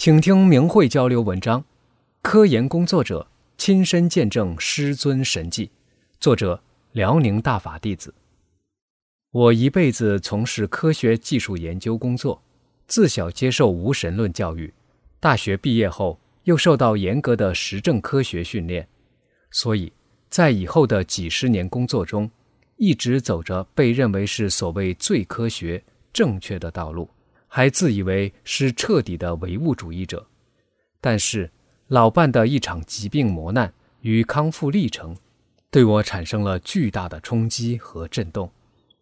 请听明慧交流文章，科研工作者亲身见证师尊神迹。作者：辽宁大法弟子。我一辈子从事科学技术研究工作，自小接受无神论教育，大学毕业后又受到严格的实证科学训练，所以在以后的几十年工作中，一直走着被认为是所谓最科学、正确的道路。还自以为是彻底的唯物主义者，但是老伴的一场疾病磨难与康复历程，对我产生了巨大的冲击和震动。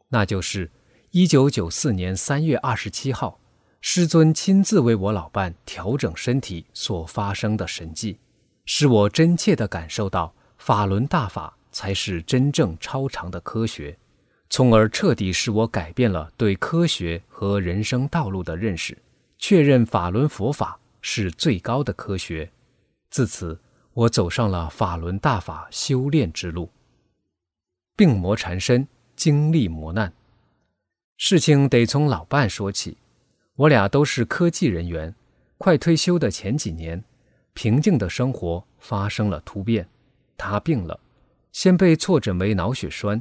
那就是一九九四年三月二十七号，师尊亲自为我老伴调整身体所发生的神迹，使我真切地感受到法轮大法才是真正超常的科学。从而彻底使我改变了对科学和人生道路的认识，确认法轮佛法是最高的科学。自此，我走上了法轮大法修炼之路。病魔缠身，经历磨难，事情得从老伴说起。我俩都是科技人员，快退休的前几年，平静的生活发生了突变。他病了，先被错诊为脑血栓。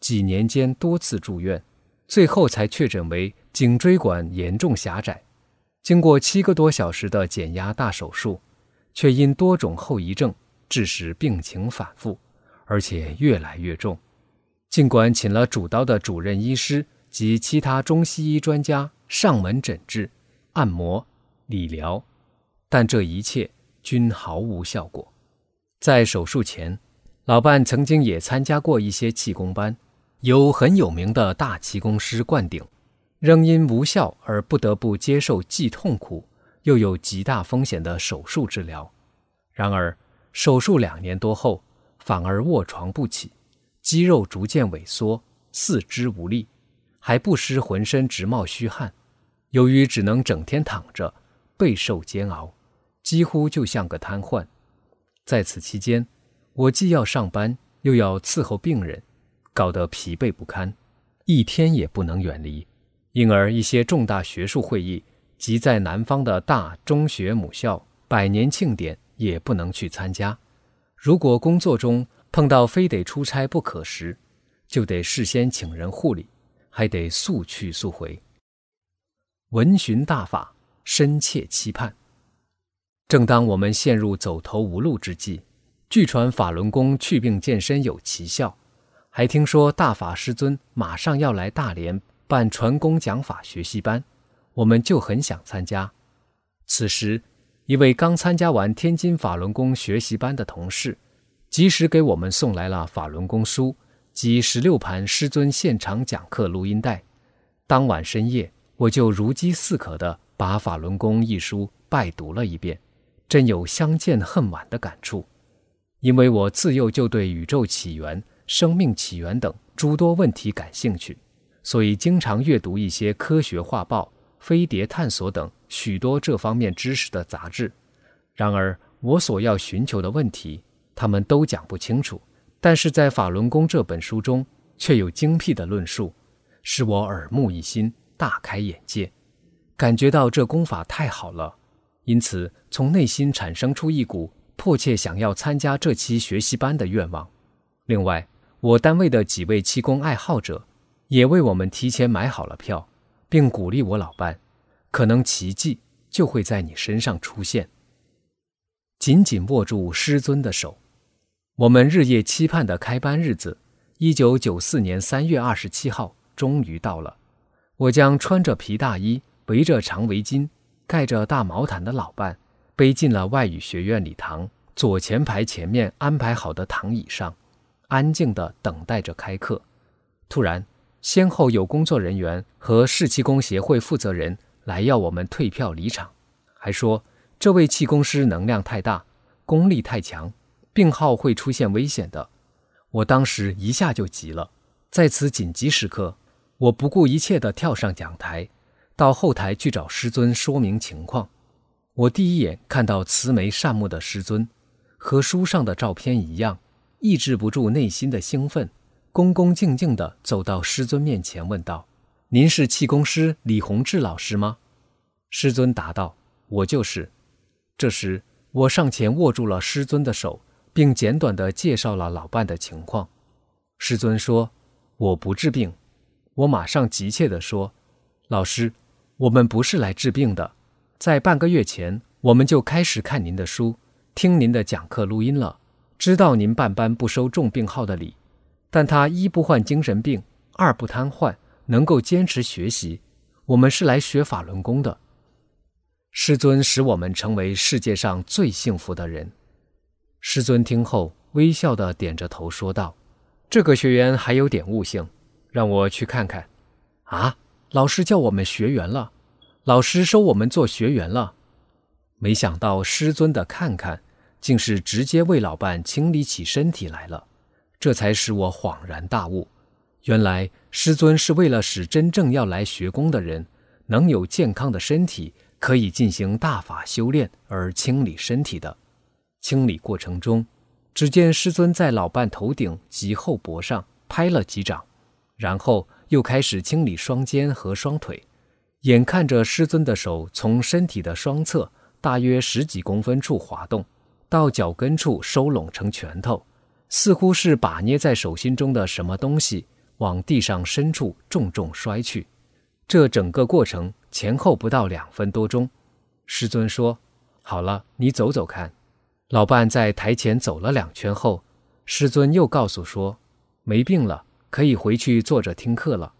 几年间多次住院，最后才确诊为颈椎管严重狭窄。经过七个多小时的减压大手术，却因多种后遗症，致使病情反复，而且越来越重。尽管请了主刀的主任医师及其他中西医专家上门诊治、按摩、理疗，但这一切均毫无效果。在手术前，老伴曾经也参加过一些气功班。由很有名的大气功师灌顶，仍因无效而不得不接受既痛苦又有极大风险的手术治疗。然而，手术两年多后，反而卧床不起，肌肉逐渐萎缩，四肢无力，还不时浑身直冒虚汗。由于只能整天躺着，备受煎熬，几乎就像个瘫痪。在此期间，我既要上班，又要伺候病人。搞得疲惫不堪，一天也不能远离，因而一些重大学术会议及在南方的大中学母校百年庆典也不能去参加。如果工作中碰到非得出差不可时，就得事先请人护理，还得速去速回。闻询大法，深切期盼。正当我们陷入走投无路之际，据传法轮功祛病健身有奇效。还听说大法师尊马上要来大连办传功讲法学习班，我们就很想参加。此时，一位刚参加完天津法轮功学习班的同事，及时给我们送来了法轮功书及十六盘师尊现场讲课录音带。当晚深夜，我就如饥似渴地把《法轮功》一书拜读了一遍，真有相见恨晚的感触。因为我自幼就对宇宙起源。生命起源等诸多问题感兴趣，所以经常阅读一些科学画报、飞碟探索等许多这方面知识的杂志。然而，我所要寻求的问题，他们都讲不清楚。但是在《法轮功》这本书中，却有精辟的论述，使我耳目一新，大开眼界，感觉到这功法太好了，因此从内心产生出一股迫切想要参加这期学习班的愿望。另外，我单位的几位气功爱好者，也为我们提前买好了票，并鼓励我老伴：“可能奇迹就会在你身上出现。”紧紧握住师尊的手，我们日夜期盼的开班日子——一九九四年三月二十七号，终于到了。我将穿着皮大衣、围着长围巾、盖着大毛毯的老伴背进了外语学院礼堂左前排前面安排好的躺椅上。安静地等待着开课，突然，先后有工作人员和市气功协会负责人来要我们退票离场，还说这位气功师能量太大，功力太强，病号会出现危险的。我当时一下就急了，在此紧急时刻，我不顾一切地跳上讲台，到后台去找师尊说明情况。我第一眼看到慈眉善目的师尊，和书上的照片一样，抑制不住内心的兴奋，恭恭敬敬地走到师尊面前，问道：“您是气功师李洪志老师吗？”师尊答道：“我就是。”这时，我上前握住了师尊的手。并简短地介绍了老伴的情况。师尊说：“我不治病。”我马上急切地说：“老师，我们不是来治病的。在半个月前，我们就开始看您的书，听您的讲课录音了，知道您办班不收重病号的理。但他一不患精神病，二不瘫痪，能够坚持学习。我们是来学法轮功的。师尊使我们成为世界上最幸福的人。”师尊听后，微笑地点着头说道：“这个学员还有点悟性，让我去看看。”啊，老师叫我们学员了，老师收我们做学员了。没想到师尊的看看，竟是直接为老伴清理起身体来了，这才使我恍然大悟。原来师尊是为了使真正要来学功的人，能有健康的身体，可以进行大法修炼而清理身体的。清理过程中，只见师尊在老伴头顶及后脖上拍了几掌，然后又开始清理双肩和双腿。眼看着师尊的手从身体的双侧大约十几公分处滑动，到脚跟处收拢成拳头，似乎是把捏在手心中的什么东西往地上深处重重摔去。这整个过程前后不到两分多钟。师尊说：“好了，你走走看。”老伴在台前走了两圈后，师尊又告诉说：“没病了，可以回去坐着听课了。”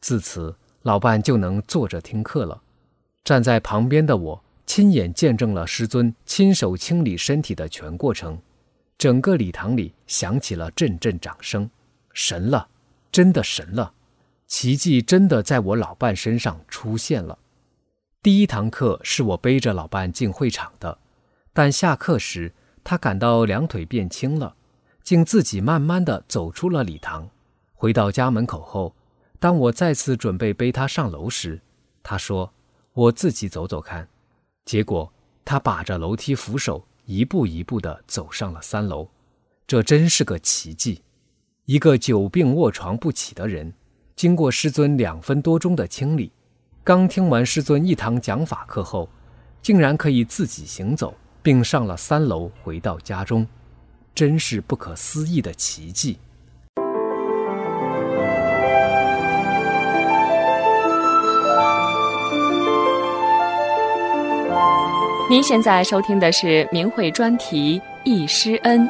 自此，老伴就能坐着听课了。站在旁边的我，亲眼见证了师尊亲手清理身体的全过程。整个礼堂里响起了阵阵掌声。神了，真的神了！奇迹真的在我老伴身上出现了。第一堂课是我背着老伴进会场的。但下课时，他感到两腿变轻了，竟自己慢慢地走出了礼堂。回到家门口后，当我再次准备背他上楼时，他说：“我自己走走看。”结果他把着楼梯扶手，一步一步地走上了三楼。这真是个奇迹！一个久病卧床不起的人，经过师尊两分多钟的清理，刚听完师尊一堂讲法课后，竟然可以自己行走。并上了三楼，回到家中，真是不可思议的奇迹。您现在收听的是明慧专题《易师恩》。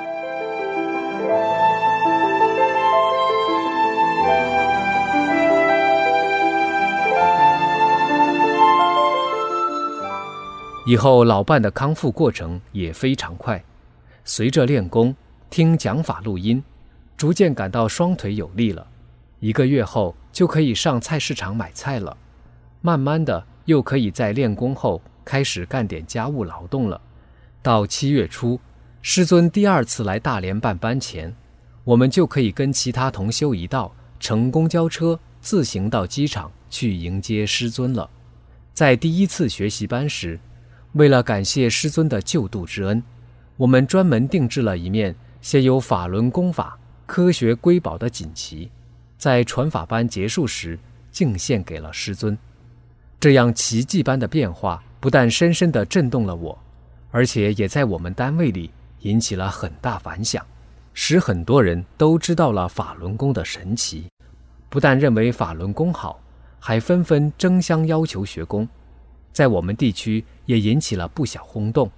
以后老伴的康复过程也非常快，随着练功、听讲法录音，逐渐感到双腿有力了。一个月后就可以上菜市场买菜了，慢慢的又可以在练功后开始干点家务劳动了。到七月初，师尊第二次来大连办班前，我们就可以跟其他同修一道乘公交车自行到机场去迎接师尊了。在第一次学习班时。为了感谢师尊的救度之恩，我们专门定制了一面写有法轮功法、科学瑰宝的锦旗，在传法班结束时敬献给了师尊。这样奇迹般的变化，不但深深地震动了我，而且也在我们单位里引起了很大反响，使很多人都知道了法轮功的神奇，不但认为法轮功好，还纷纷争相要求学功。在我们地区也引起了不小轰动，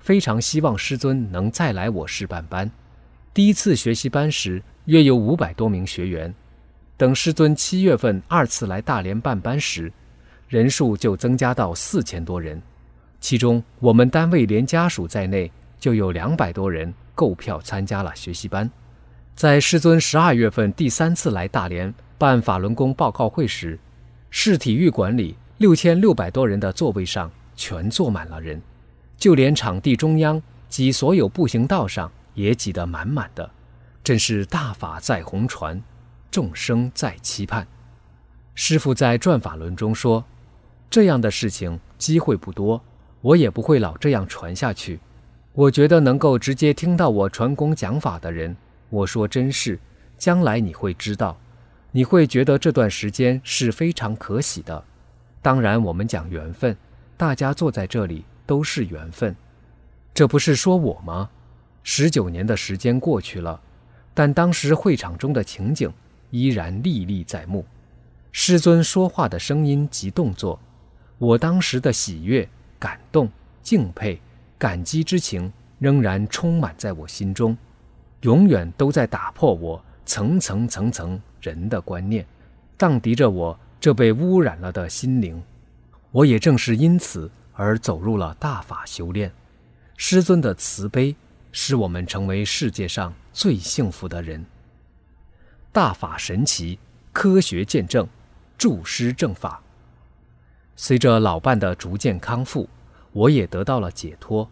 非常希望师尊能再来我市办班。第一次学习班时约有五百多名学员，等师尊七月份二次来大连办班时，人数就增加到四千多人，其中我们单位连家属在内就有两百多人购票参加了学习班。在师尊十二月份第三次来大连办法轮功报告会时，市体育馆里六千六百多人的座位上全坐满了人，就连场地中央及所有步行道上也挤得满满的，真是大法在红传，众生在期盼。师傅在转法轮中说：“这样的事情机会不多，我也不会老这样传下去。我觉得能够直接听到我传功讲法的人，我说真是，将来你会知道，你会觉得这段时间是非常可喜的。当然，我们讲缘分，大家坐在这里都是缘分。这不是说我吗？十九年的时间过去了，但当时会场中的情景依然历历在目。”师尊说话的声音及动作，我当时的喜悦、感动、敬佩、感激之情仍然充满在我心中，永远都在打破我层层层层人的观念，荡涤着我这被污染了的心灵。我也正是因此而走入了大法修炼。师尊的慈悲，使我们成为世界上最幸福的人。大法神奇，科学见证。助师正法。随着老伴的逐渐康复，我也得到了解脱，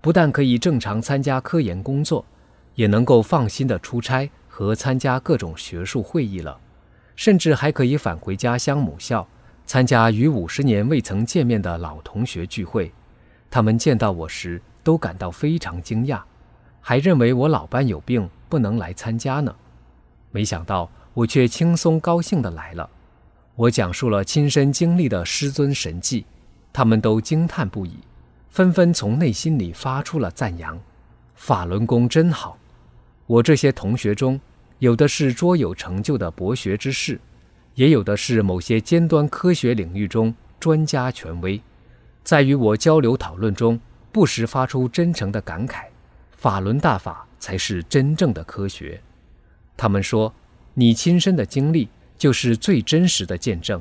不但可以正常参加科研工作，也能够放心的出差和参加各种学术会议了，甚至还可以返回家乡母校，参加与五十年未曾见面的老同学聚会。他们见到我时都感到非常惊讶，还认为我老伴有病不能来参加呢。没想到我却轻松高兴的来了。我讲述了亲身经历的师尊神迹，他们都惊叹不已，纷纷从内心里发出了赞扬：“法轮功真好！”我这些同学中，有的是卓有成就的博学之士，也有的是某些尖端科学领域中专家权威，在与我交流讨论中，不时发出真诚的感慨：“法轮大法才是真正的科学。”他们说：“你亲身的经历。”就是最真实的见证。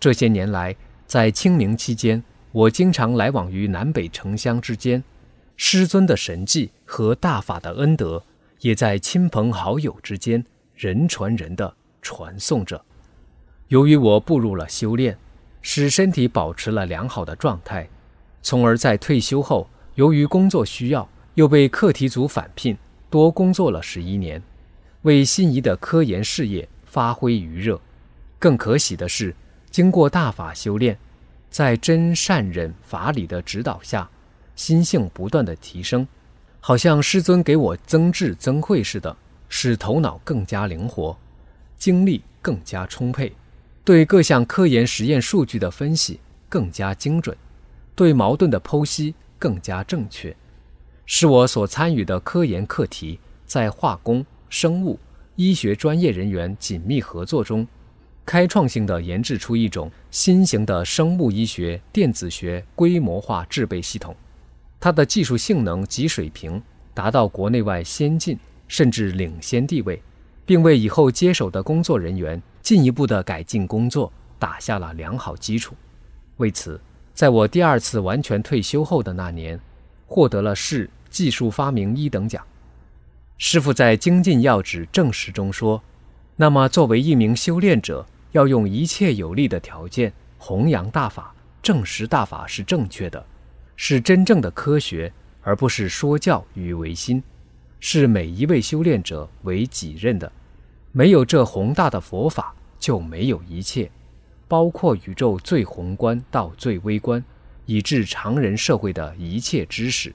这些年来，在清明期间，我经常来往于南北城乡之间，师尊的神迹和大法的恩德，也在亲朋好友之间人传人的传颂着。由于我步入了修炼，使身体保持了良好的状态，从而在退休后，由于工作需要，又被课题组返聘，多工作了十一年，为心仪的科研事业。发挥余热，更可喜的是，经过大法修炼，在真善忍法理的指导下，心性不断的提升，好像师尊给我增智增慧似的，使头脑更加灵活，精力更加充沛，对各项科研实验数据的分析更加精准，对矛盾的剖析更加正确，使我所参与的科研课题在化工、生物。医学专业人员紧密合作中，开创性的研制出一种新型的生物医学电子学规模化制备系统，它的技术性能及水平达到国内外先进甚至领先地位，并为以后接手的工作人员进一步的改进工作打下了良好基础。为此，在我第二次完全退休后的那年，获得了市技术发明一等奖。师傅在《精进要旨正实》中说：“那么，作为一名修炼者，要用一切有利的条件弘扬大法，证实大法是正确的，是真正的科学，而不是说教与唯心，是每一位修炼者为己任的。没有这宏大的佛法，就没有一切，包括宇宙最宏观到最微观，以致常人社会的一切知识。”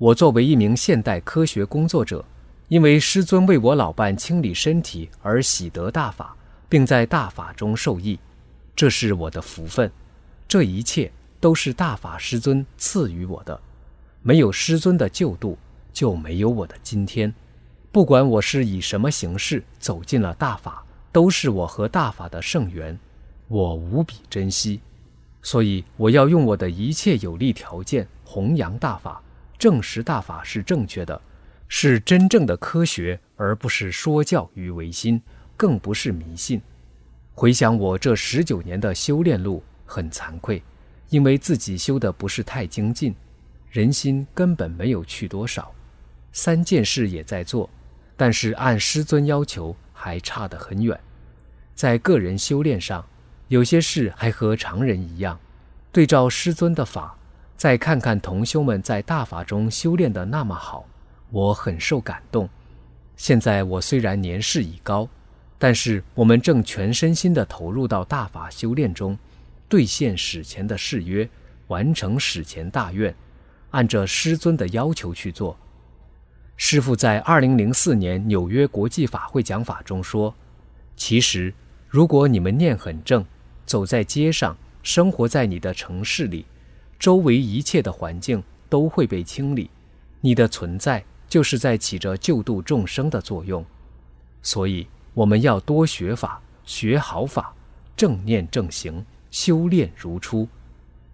我作为一名现代科学工作者，因为师尊为我老伴清理身体而喜得大法，并在大法中受益，这是我的福分。这一切都是大法师尊赐予我的，没有师尊的救度，就没有我的今天。不管我是以什么形式走进了大法，都是我和大法的圣缘，我无比珍惜。所以我要用我的一切有利条件弘扬大法。证实大法是正确的，是真正的科学，而不是说教与唯心，更不是迷信。回想我这十九年的修炼路，很惭愧，因为自己修的不是太精进，人心根本没有去多少。三件事也在做，但是按师尊要求还差得很远。在个人修炼上，有些事还和常人一样。对照师尊的法，再看看同修们在大法中修炼的那么好，我很受感动。现在我虽然年事已高，但是我们正全身心地投入到大法修炼中，兑现史前的誓约，完成史前大愿，按着师尊的要求去做。师父在二零零四年纽约国际法会讲法中说：“其实。”如果你们念很正，走在街上，生活在你的城市里，周围一切的环境都会被清理，你的存在就是在起着救度众生的作用。所以我们要多学法，学好法，正念正行，修炼如初，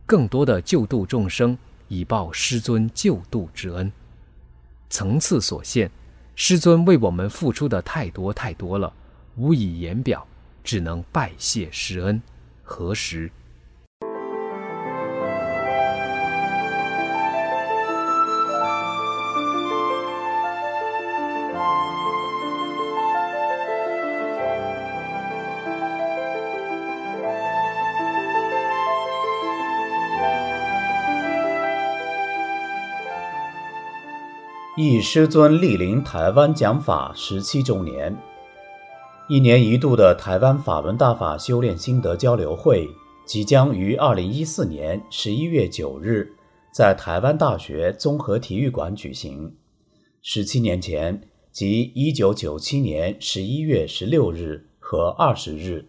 更多的救度众生，以报师尊救度之恩。层次所限，师尊为我们付出的太多太多了，无以言表。只能拜谢师恩，何时？忆师尊莅临台湾讲法十七周年。一年一度的台湾法轮大法修炼心得交流会即将于二零一四年十一月九日在台湾大学综合体育馆举行。十七年前，即一九九七年十一月十六日和二十日，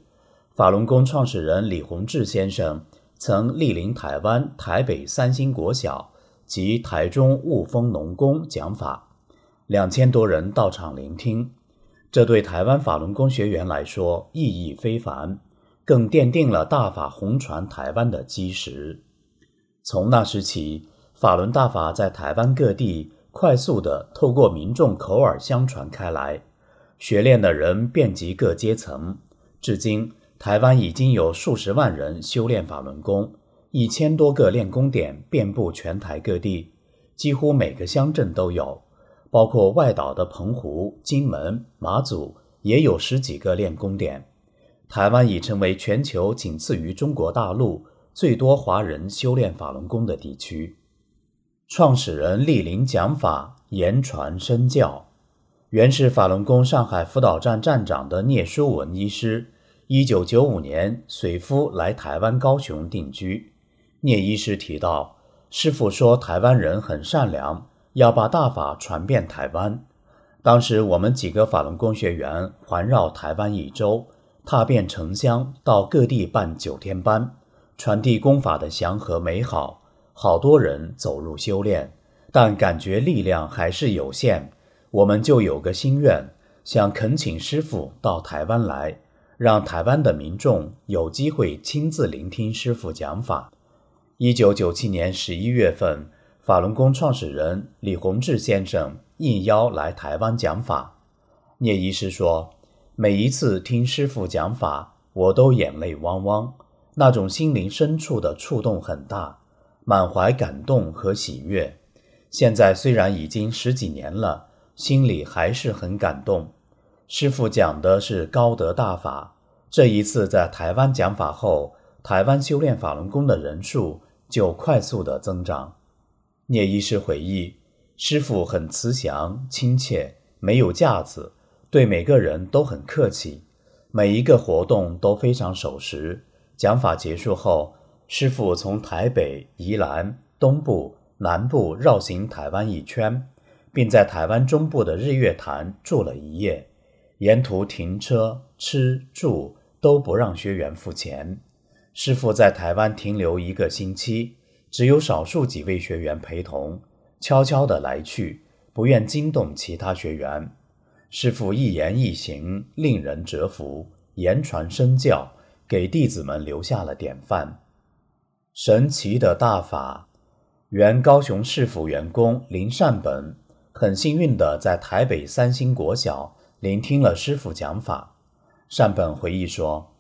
法轮功创始人李洪志先生曾莅临台湾台北三星国小及台中雾峰农工讲法，两千多人到场聆听。这对台湾法轮功学员来说意义非凡，更奠定了大法红传台湾的基石。从那时起，法轮大法在台湾各地快速地透过民众口耳相传开来，学练的人遍及各阶层。至今，台湾已经有数十万人修炼法轮功，一千多个练功点遍布全台各地，几乎每个乡镇都有。包括外岛的澎湖、金门、马祖也有十几个练功点。台湾已成为全球仅次于中国大陆最多华人修炼法轮功的地区。创始人莅临讲法，言传身教。原是法轮功上海辅导站站长的聂书文医师，一九九五年随夫来台湾高雄定居。聂医师提到，师傅说台湾人很善良。要把大法传遍台湾。当时我们几个法轮功学员环绕台湾一周，踏遍城乡，到各地办九天班，传递功法的祥和美好。好多人走入修炼，但感觉力量还是有限。我们就有个心愿，想恳请师傅到台湾来，让台湾的民众有机会亲自聆听师傅讲法。一九九七年十一月份。法轮功创始人李洪志先生应邀来台湾讲法。聂医师说：“每一次听师傅讲法，我都眼泪汪汪，那种心灵深处的触动很大，满怀感动和喜悦。现在虽然已经十几年了，心里还是很感动。师傅讲的是高德大法，这一次在台湾讲法后，台湾修炼法轮功的人数就快速的增长。”聂医师回忆，师傅很慈祥、亲切，没有架子，对每个人都很客气，每一个活动都非常守时。讲法结束后，师傅从台北、宜兰、东部、南部绕行台湾一圈，并在台湾中部的日月潭住了一夜，沿途停车、吃住都不让学员付钱。师傅在台湾停留一个星期。只有少数几位学员陪同，悄悄地来去，不愿惊动其他学员。师父一言一行令人折服，言传身教，给弟子们留下了典范。神奇的大法，原高雄市府员工林善本很幸运地在台北三星国小聆听了师父讲法。善本回忆说：“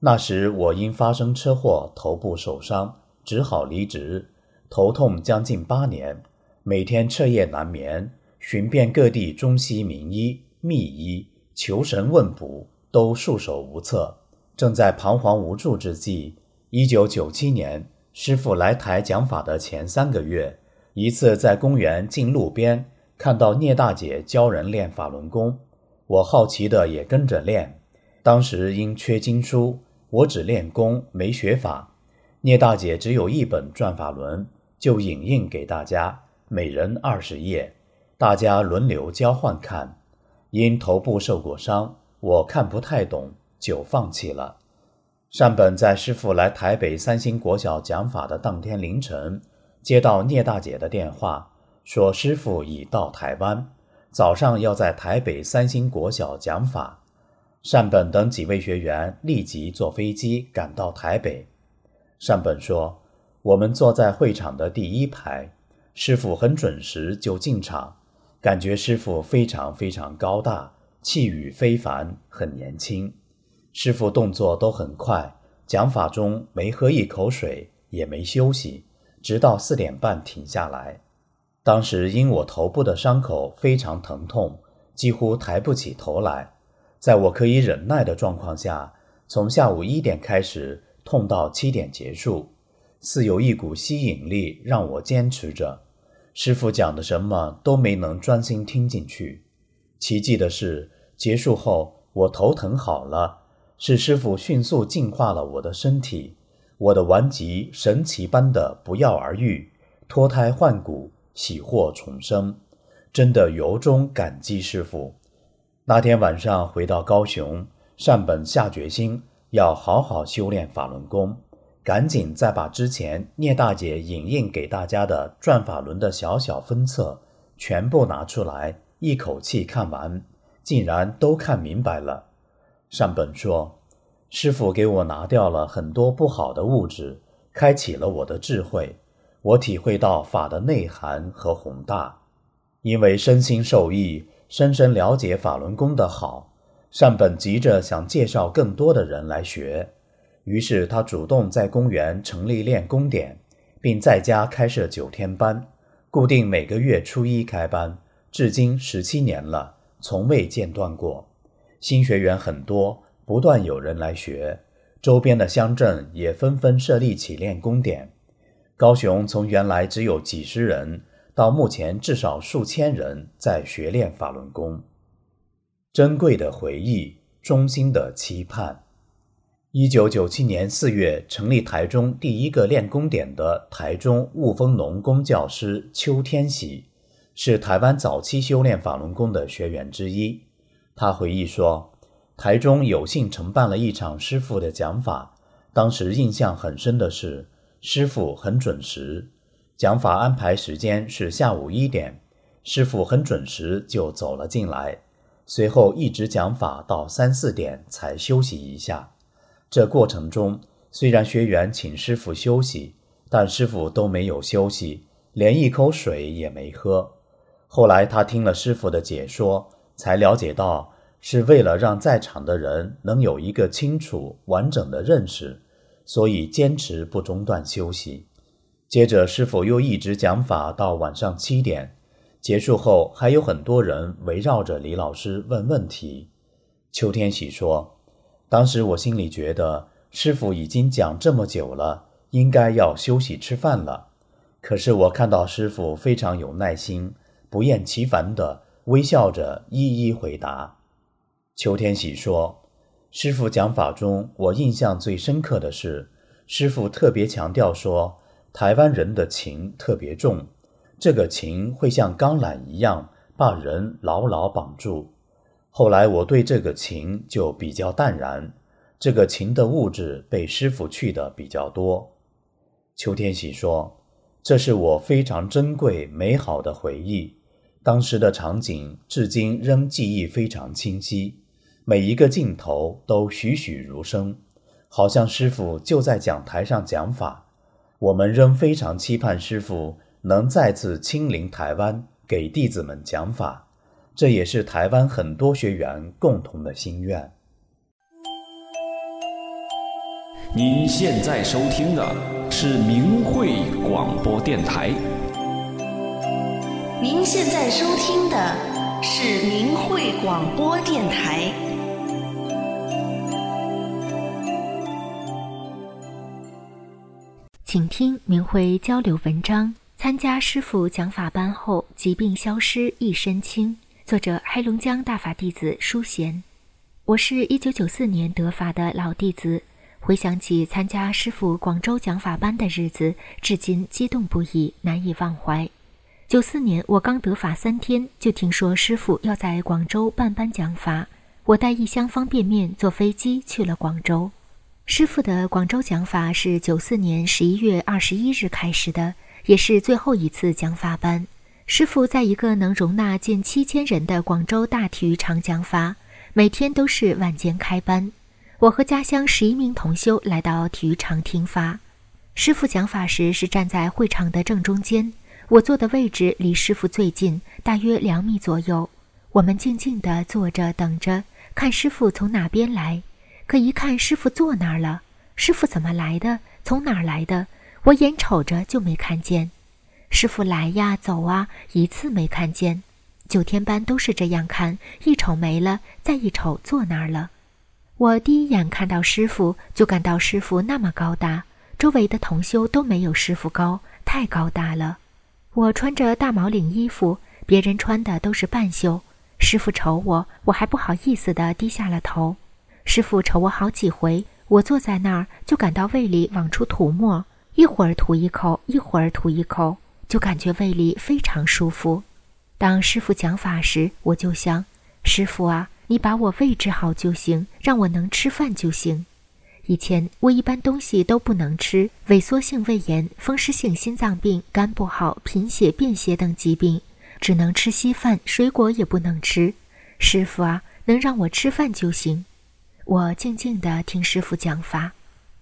那时我因发生车祸，头部受伤。”只好离职，头痛将近八年，每天彻夜难眠，寻遍各地中西名医、秘医，求神问卜，都束手无策。正在彷徨无助之际，一九九七年，师傅来台讲法的前三个月，一次在公园近路边看到聂大姐教人练法轮功，我好奇的也跟着练。当时因缺经书，我只练功没学法，聂大姐只有一本转法轮，就影印给大家，每人二十页，大家轮流交换看。因头部受过伤，我看不太懂，就放弃了。善本在师傅来台北三星国小讲法的当天凌晨，接到聂大姐的电话，说师傅已到台湾，早上要在台北三星国小讲法。善本等几位学员立即坐飞机赶到台北。善本说：“我们坐在会场的第一排，师傅很准时就进场，感觉师傅非常非常高大，气宇非凡，很年轻。”师傅动作都很快，讲法中没喝一口水，也没休息，直到四点半停下来。当时因我头部的伤口非常疼痛，几乎抬不起头来。在我可以忍耐的状况下，从下午一点开始，痛到七点结束，似有一股吸引力让我坚持着。师傅讲的什么都没能专心听进去。奇迹的是，结束后我头疼好了。是师傅迅速净化了我的身体，我的顽疾神奇般的不药而愈，脱胎换骨，喜获重生，真的由衷感激师傅。那天晚上回到高雄，善本下决心要好好修炼法轮功，赶紧再把之前聂大姐影印给大家的转法轮的小小分册全部拿出来，一口气看完，竟然都看明白了。善本说：“师傅给我拿掉了很多不好的物质，开启了我的智慧。我体会到法的内涵和宏大，因为身心受益，深深了解法轮功的好。善本急着想介绍更多的人来学，于是他主动在公园成立练功点，并在家开设九天班，固定每个月初一开班，至今十七年了，从未间断过。”新学员很多，不断有人来学，周边的乡镇也纷纷设立起练功点。高雄从原来只有几十人，到目前至少数千人在学练法轮功。珍贵的回忆，衷心的期盼。一九九七年四月成立台中第一个练功点的台中雾峰农工教师邱天喜，是台湾早期修炼法轮功的学员之一。他回忆说：“台中有幸承办了一场师傅的讲法，当时印象很深的是，师傅很准时。讲法安排时间是下午一点，师傅很准时就走了进来，随后一直讲法到三四点才休息一下。这过程中，虽然学员请师傅休息，但师傅都没有休息，连一口水也没喝。后来他听了师傅的解说。”才了解到，是为了让在场的人能有一个清楚完整的认识，所以坚持不中断休息。接着，师傅又一直讲法到晚上七点，结束后还有很多人围绕着李老师问问题。邱天喜说：“当时我心里觉得，师傅已经讲这么久了，应该要休息吃饭了。可是我看到师傅非常有耐心，不厌其烦的。”微笑着一一回答。邱天喜说：“师傅讲法中，我印象最深刻的是，师傅特别强调说，台湾人的情特别重，这个情会像钢缆一样把人牢牢绑住。后来我对这个情就比较淡然，这个情的物质被师傅去的比较多。”邱天喜说：“这是我非常珍贵美好的回忆。”当时的场景至今仍记忆非常清晰，每一个镜头都栩栩如生，好像师傅就在讲台上讲法。我们仍非常期盼师傅能再次亲临台湾给弟子们讲法，这也是台湾很多学员共同的心愿。您现在收听的是明慧广播电台。您现在收听的是明慧广播电台。请听明慧交流文章。参加师傅讲法班后，疾病消失一身轻。作者：黑龙江大法弟子舒贤。我是一九九四年得法的老弟子，回想起参加师傅广州讲法班的日子，至今激动不已，难以忘怀。九四年我刚得法三天，就听说师傅要在广州办班讲法，我带一箱方便面坐飞机去了广州。师傅的广州讲法是九四年十一月二十一日开始的，也是最后一次讲法班。师傅在一个能容纳近七千人的广州大体育场讲法，每天都是晚间开班。我和家乡十一名同修来到体育场听法。师傅讲法时是站在会场的正中间，我坐的位置离师傅最近，大约两米左右。我们静静地坐着等着，看师傅从哪边来。可一看师傅坐那儿了，师傅怎么来的？从哪儿来的？我眼瞅着就没看见。师傅来呀走啊，一次没看见。九天班都是这样看，一瞅没了，再一瞅坐那儿了。我第一眼看到师傅，就感到师傅那么高大，周围的同修都没有师傅高，太高大了。我穿着大毛领衣服，别人穿的都是半袖。师傅瞅我，我还不好意思地低下了头。师傅瞅我好几回，我坐在那儿就感到胃里往出吐沫，一会儿吐一口，一会儿吐一口，就感觉胃里非常舒服。当师傅讲法时，我就想：师傅啊，你把我胃治好就行，让我能吃饭就行。以前我一般东西都不能吃，萎缩性胃炎、风湿性心脏病、肝不好、贫血、便血等疾病，只能吃稀饭，水果也不能吃。师傅啊，能让我吃饭就行。我静静地听师傅讲法，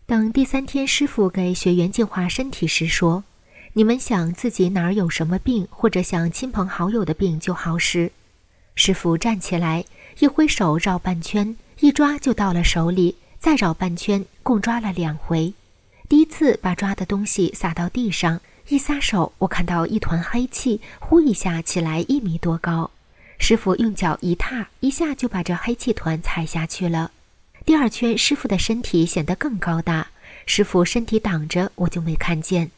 等第三天师傅给学员净化身体时说：“你们想自己哪儿有什么病，或者想亲朋好友的病就好使。”师傅站起来，一挥手绕半圈，一抓就到了手里，再绕半圈，共抓了两回。第一次把抓的东西撒到地上，一撒手，我看到一团黑气，呼一下起来一米多高。师傅用脚一踏，一下就把这黑气团踩下去了。第二圈，师傅的身体显得更高大。师傅身体挡着，我就没看见。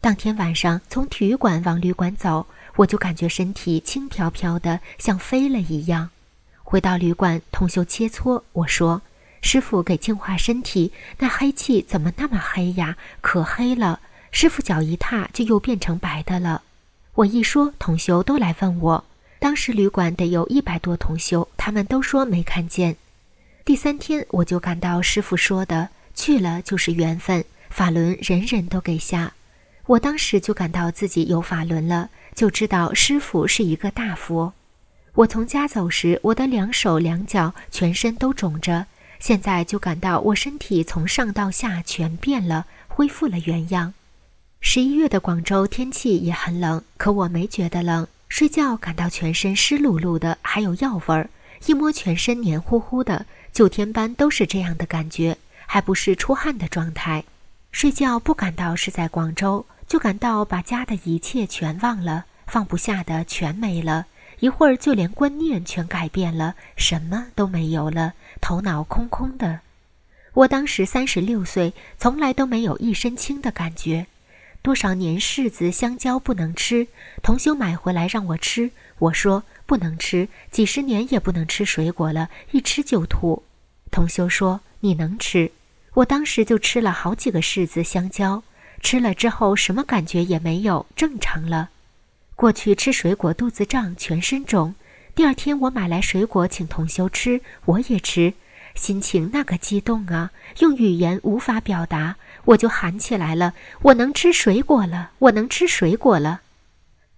当天晚上从体育馆往旅馆走，我就感觉身体轻飘飘的，像飞了一样。回到旅馆，同修切磋，我说：“师傅给净化身体，那黑气怎么那么黑呀？可黑了！师傅脚一踏，就又变成白的了。”我一说，同修都来问我。当时旅馆得有一百多同修，他们都说没看见。第三天，我就感到师傅说的去了就是缘分，法轮人人都给下。我当时就感到自己有法轮了，就知道师傅是一个大佛。我从家走时，我的两手两脚全身都肿着，现在就感到我身体从上到下全变了，恢复了原样。十一月的广州天气也很冷，可我没觉得冷，睡觉感到全身湿漉漉的，还有药味儿，一摸全身黏糊糊的。九天班都是这样的感觉，还不是出汗的状态。睡觉不感到是在广州，就感到把家的一切全忘了，放不下的全没了。一会儿就连观念全改变了，什么都没有了，头脑空空的。我当时三十六岁，从来都没有一身轻的感觉。多少年柿子、香蕉不能吃，同修买回来让我吃，我说。不能吃，几十年也不能吃水果了，一吃就吐。同修说：“你能吃？”我当时就吃了好几个柿子、香蕉，吃了之后什么感觉也没有，正常了。过去吃水果肚子胀、全身肿，第二天我买来水果请同修吃，我也吃，心情那个激动啊，用语言无法表达，我就喊起来了：“我能吃水果了！我能吃水果了！”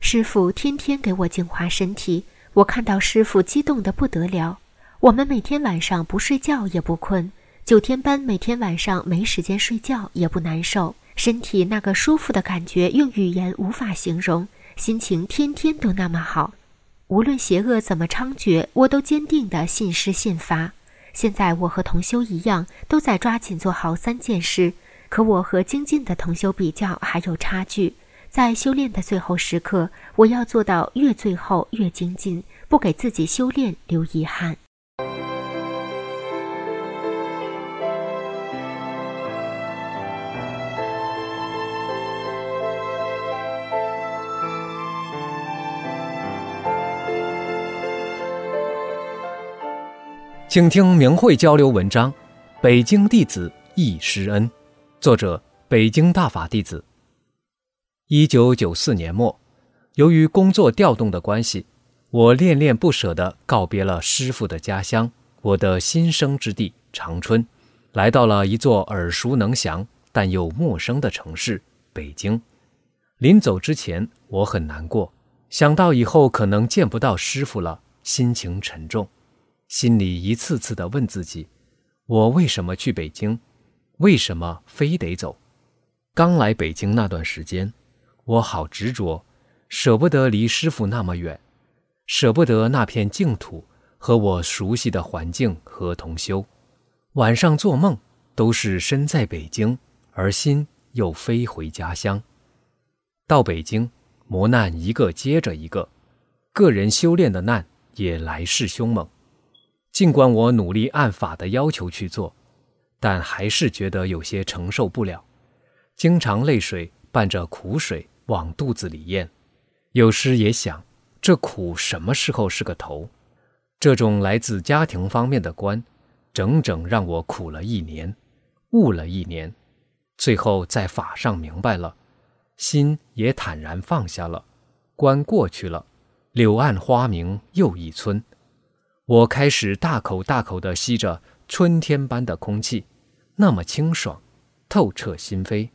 师傅天天给我净化身体。我看到师傅激动得不得了。我们每天晚上不睡觉也不困，九天班每天晚上没时间睡觉也不难受，身体那个舒服的感觉用语言无法形容，心情天天都那么好。无论邪恶怎么猖獗，我都坚定地信师信法。现在我和同修一样，都在抓紧做好三件事，可我和精进的同修比较还有差距。在修炼的最后时刻我要做到越最后越精进不给自己修炼留遗憾。请听明慧交流文章北京弟子易师恩作者北京大法弟子。一九九四年末，由于工作调动的关系，我恋恋不舍地告别了师傅的家乡，我的新生之地长春，来到了一座耳熟能详但又陌生的城市——北京。临走之前，我很难过，想到以后可能见不到师傅了，心情沉重。心里一次次地问自己：我为什么去北京？为什么非得走？刚来北京那段时间，我好执着，舍不得离师傅那么远，舍不得那片净土和我熟悉的环境和同修。晚上做梦都是身在北京，而心又飞回家乡。到北京，磨难一个接着一个，个人修炼的难也来势凶猛。尽管我努力按法的要求去做，但还是觉得有些承受不了，经常泪水伴着苦水往肚子里咽。有时也想，这苦什么时候是个头？这种来自家庭方面的关，整整让我苦了一年，悟了一年，最后在法上明白了，心也坦然放下了，关过去了，柳暗花明又一村。我开始大口大口地吸着春天般的空气，那么清爽，透彻心扉。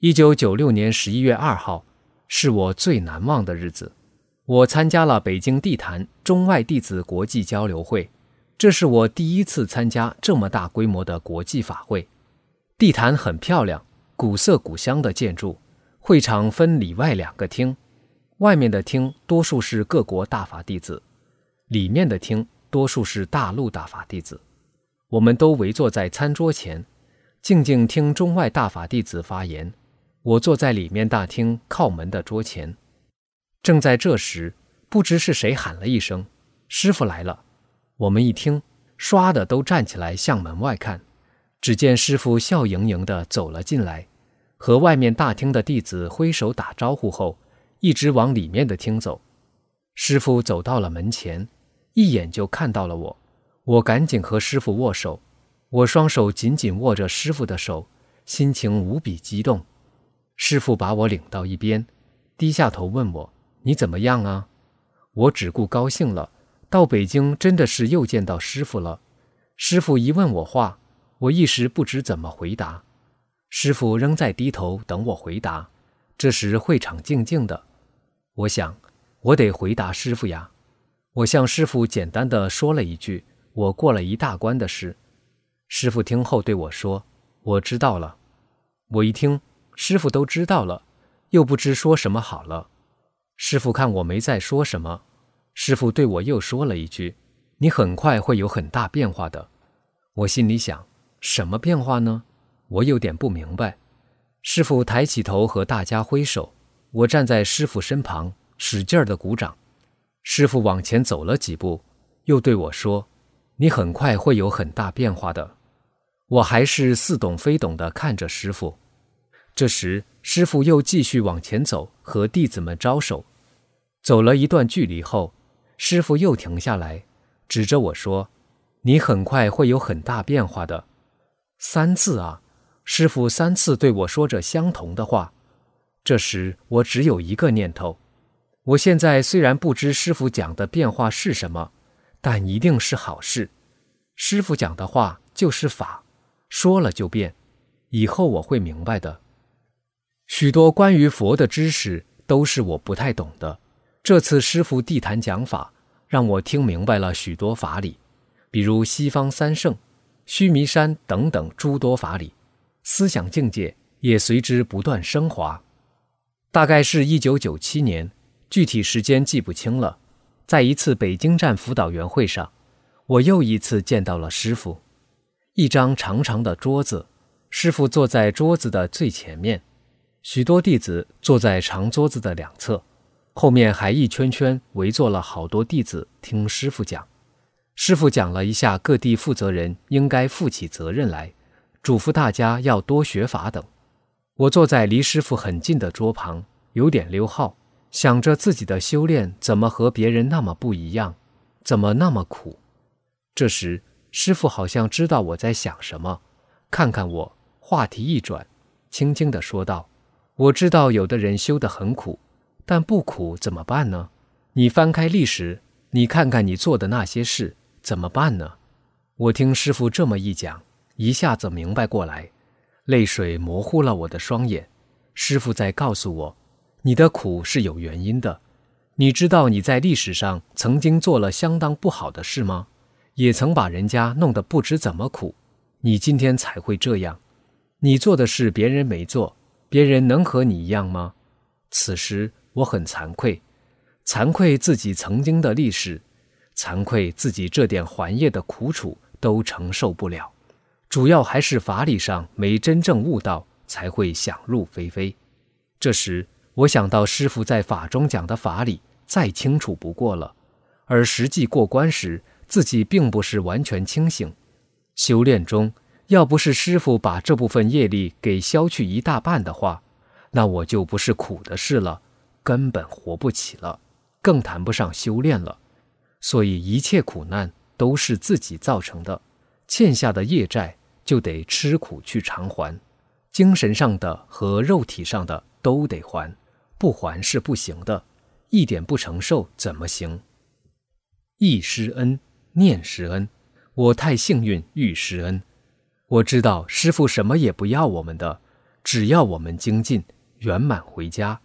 一九九六年十一月二号，是我最难忘的日子。我参加了北京地坛中外弟子国际交流会，这是我第一次参加这么大规模的国际法会。地坛很漂亮，古色古香的建筑，会场分里外两个厅，外面的厅多数是各国大法弟子。里面的厅多数是大陆大法弟子，我们都围坐在餐桌前，静静听中外大法弟子发言。我坐在里面大厅靠门的桌前。正在这时，不知是谁喊了一声：“师傅来了！”我们一听，唰的都站起来向门外看。只见师傅笑盈盈地走了进来，和外面大厅的弟子挥手打招呼后，一直往里面的厅走。师傅走到了门前。一眼就看到了我，我赶紧和师傅握手，我双手紧紧握着师傅的手，心情无比激动。师傅把我领到一边，低下头问我：“你怎么样啊？”我只顾高兴了，到北京真的是又见到师傅了。师傅一问我话，我一时不知怎么回答。师傅仍在低头等我回答。这时会场静静的，我想，我得回答师傅呀。我向师傅简单的说了一句我过了一大关的事，师傅听后对我说：“我知道了。”我一听师傅都知道了，又不知说什么好了。师傅看我没再说什么，师傅对我又说了一句：“你很快会有很大变化的。”我心里想：什么变化呢？我有点不明白。师傅抬起头和大家挥手，我站在师傅身旁，使劲儿的鼓掌。师傅往前走了几步，又对我说：“你很快会有很大变化的。”我还是似懂非懂地看着师傅。这时，师傅又继续往前走，和弟子们招手。走了一段距离后，师傅又停下来，指着我说：“你很快会有很大变化的。”三次啊！师傅三次对我说着相同的话。这时，我只有一个念头。我现在虽然不知师傅讲的变化是什么，但一定是好事。师傅讲的话就是法，说了就变。以后我会明白的。许多关于佛的知识都是我不太懂的。这次师傅地坛讲法，让我听明白了许多法理，比如西方三圣、须弥山等等诸多法理，思想境界也随之不断升华。大概是一九九七年。具体时间记不清了，在一次北京站辅导员会上，我又一次见到了师傅。一张长长的桌子，师傅坐在桌子的最前面，许多弟子坐在长桌子的两侧，后面还一圈圈围坐了好多弟子听师傅讲。师傅讲了一下各地负责人应该负起责任来，嘱咐大家要多学法等。我坐在离师傅很近的桌旁，有点溜号。想着自己的修炼怎么和别人那么不一样，怎么那么苦？这时，师傅好像知道我在想什么，看看我，话题一转，轻轻地说道：“我知道有的人修得很苦，但不苦怎么办呢？你翻开历史，你看看你做的那些事，怎么办呢？”我听师傅这么一讲，一下子明白过来，泪水模糊了我的双眼。师傅在告诉我：“你的苦是有原因的。你知道你在历史上曾经做了相当不好的事吗？”也曾把人家弄得不知怎么苦，你今天才会这样。你做的事别人没做，别人能和你一样吗？此时我很惭愧，惭愧自己曾经的历史，惭愧自己这点还业的苦楚都承受不了。主要还是法理上没真正悟到，才会想入非非。这时我想到师傅在法中讲的法理再清楚不过了，而实际过关时。自己并不是完全清醒，修炼中要不是师傅把这部分业力给消去一大半的话，那我就不是苦的事了，根本活不起了，更谈不上修炼了。所以一切苦难都是自己造成的，欠下的业债就得吃苦去偿还，精神上的和肉体上的都得还，不还是不行的，一点不承受怎么行？忆师恩。念师恩，我太幸运遇师恩。我知道师傅什么也不要我们的，只要我们精进圆满回家，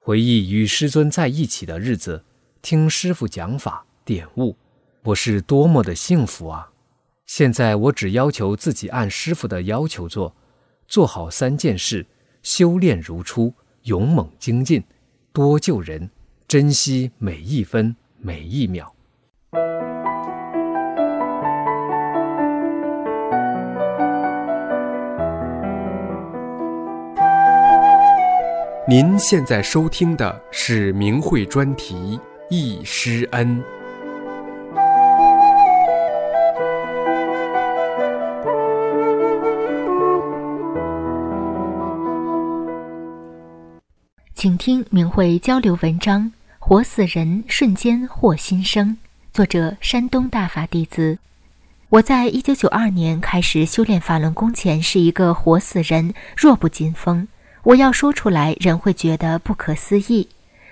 回忆与师尊在一起的日子，听师傅讲法点悟，我是多么的幸福啊！现在我只要求自己按师傅的要求做，做好三件事：修炼如初，勇猛精进，多救人，珍惜每一分每一秒。您现在收听的是明慧专题《易师恩》。请听明慧交流文章：活死人瞬间获新生。作者：山东大法弟子。我在一九九二年开始修炼法轮功前是一个活死人，弱不禁风。我要说出来，人会觉得不可思议。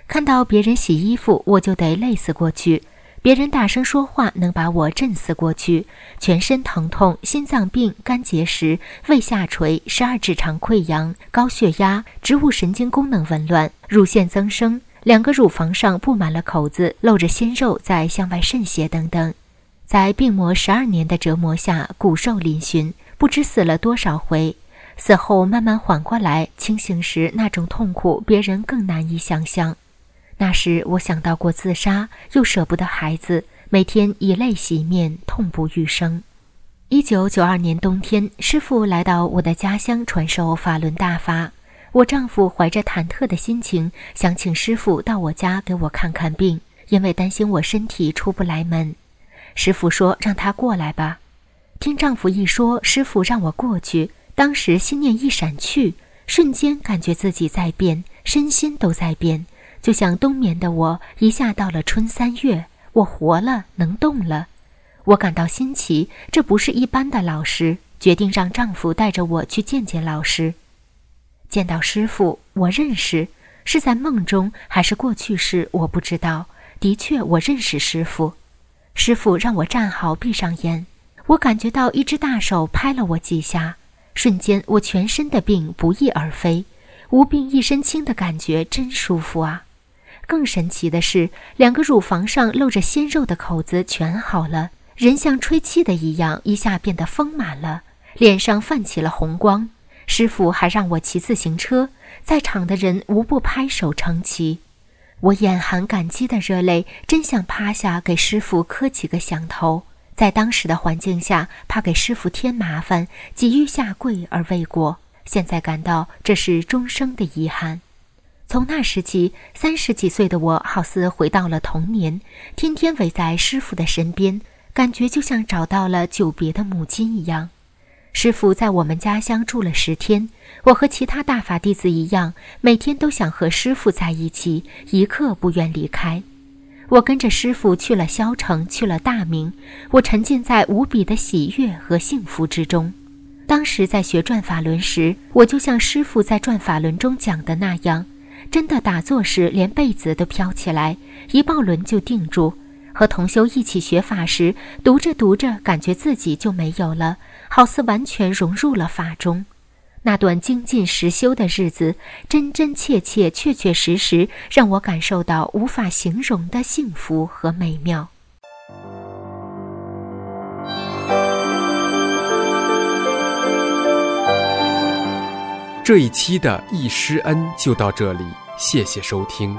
看到别人洗衣服，我就得累死过去；别人大声说话，能把我震死过去。全身疼痛、心脏病、肝结石、胃下垂、十二指肠溃疡、高血压、植物神经功能紊乱、乳腺增生，两个乳房上布满了口子，露着鲜肉在向外渗血等等。在病魔十二年的折磨下，骨瘦嶙峋，不知死了多少回。死后慢慢缓过来，清醒时那种痛苦，别人更难以想象。那时我想到过自杀，又舍不得孩子，每天以泪洗面，痛不欲生。一九九二年冬天，师傅来到我的家乡传授法轮大法。我丈夫怀着忐忑的心情，想请师傅到我家给我看看病，因为担心我身体出不来门。师傅说：“让他过来吧。”听丈夫一说，师傅让我过去。当时心念一闪去，瞬间感觉自己在变，身心都在变，就像冬眠的我一下到了春三月，我活了，能动了。我感到新奇，这不是一般的老师，决定让丈夫带着我去见见老师。见到师傅，我认识，是在梦中还是过去式，我不知道。的确，我认识师傅。师傅让我站好，闭上眼，我感觉到一只大手拍了我几下。瞬间，我全身的病不翼而飞，无病一身轻的感觉真舒服啊！更神奇的是，两个乳房上露着鲜肉的口子全好了，人像吹气的一样，一下变得丰满了，脸上泛起了红光。师傅还让我骑自行车，在场的人无不拍手称奇。我眼含感激的热泪，真想趴下给师傅磕几个响头。在当时的环境下，怕给师傅添麻烦，急于下跪而未果。现在感到这是终生的遗憾。从那时起，三十几岁的我好似回到了童年，天天围在师傅的身边，感觉就像找到了久别的母亲一样。师傅在我们家乡住了十天，我和其他大法弟子一样，每天都想和师傅在一起，一刻不愿离开。我跟着师傅去了萧城，去了大明，我沉浸在无比的喜悦和幸福之中。当时在学转法轮时，我就像师傅在转法轮中讲的那样，真的打坐时连被子都飘起来，一抱轮就定住。和同修一起学法时，读着读着，感觉自己就没有了，好似完全融入了法中。那段精进实修的日子，真真切切、确确实实，让我感受到无法形容的幸福和美妙。这一期的易师恩就到这里，谢谢收听。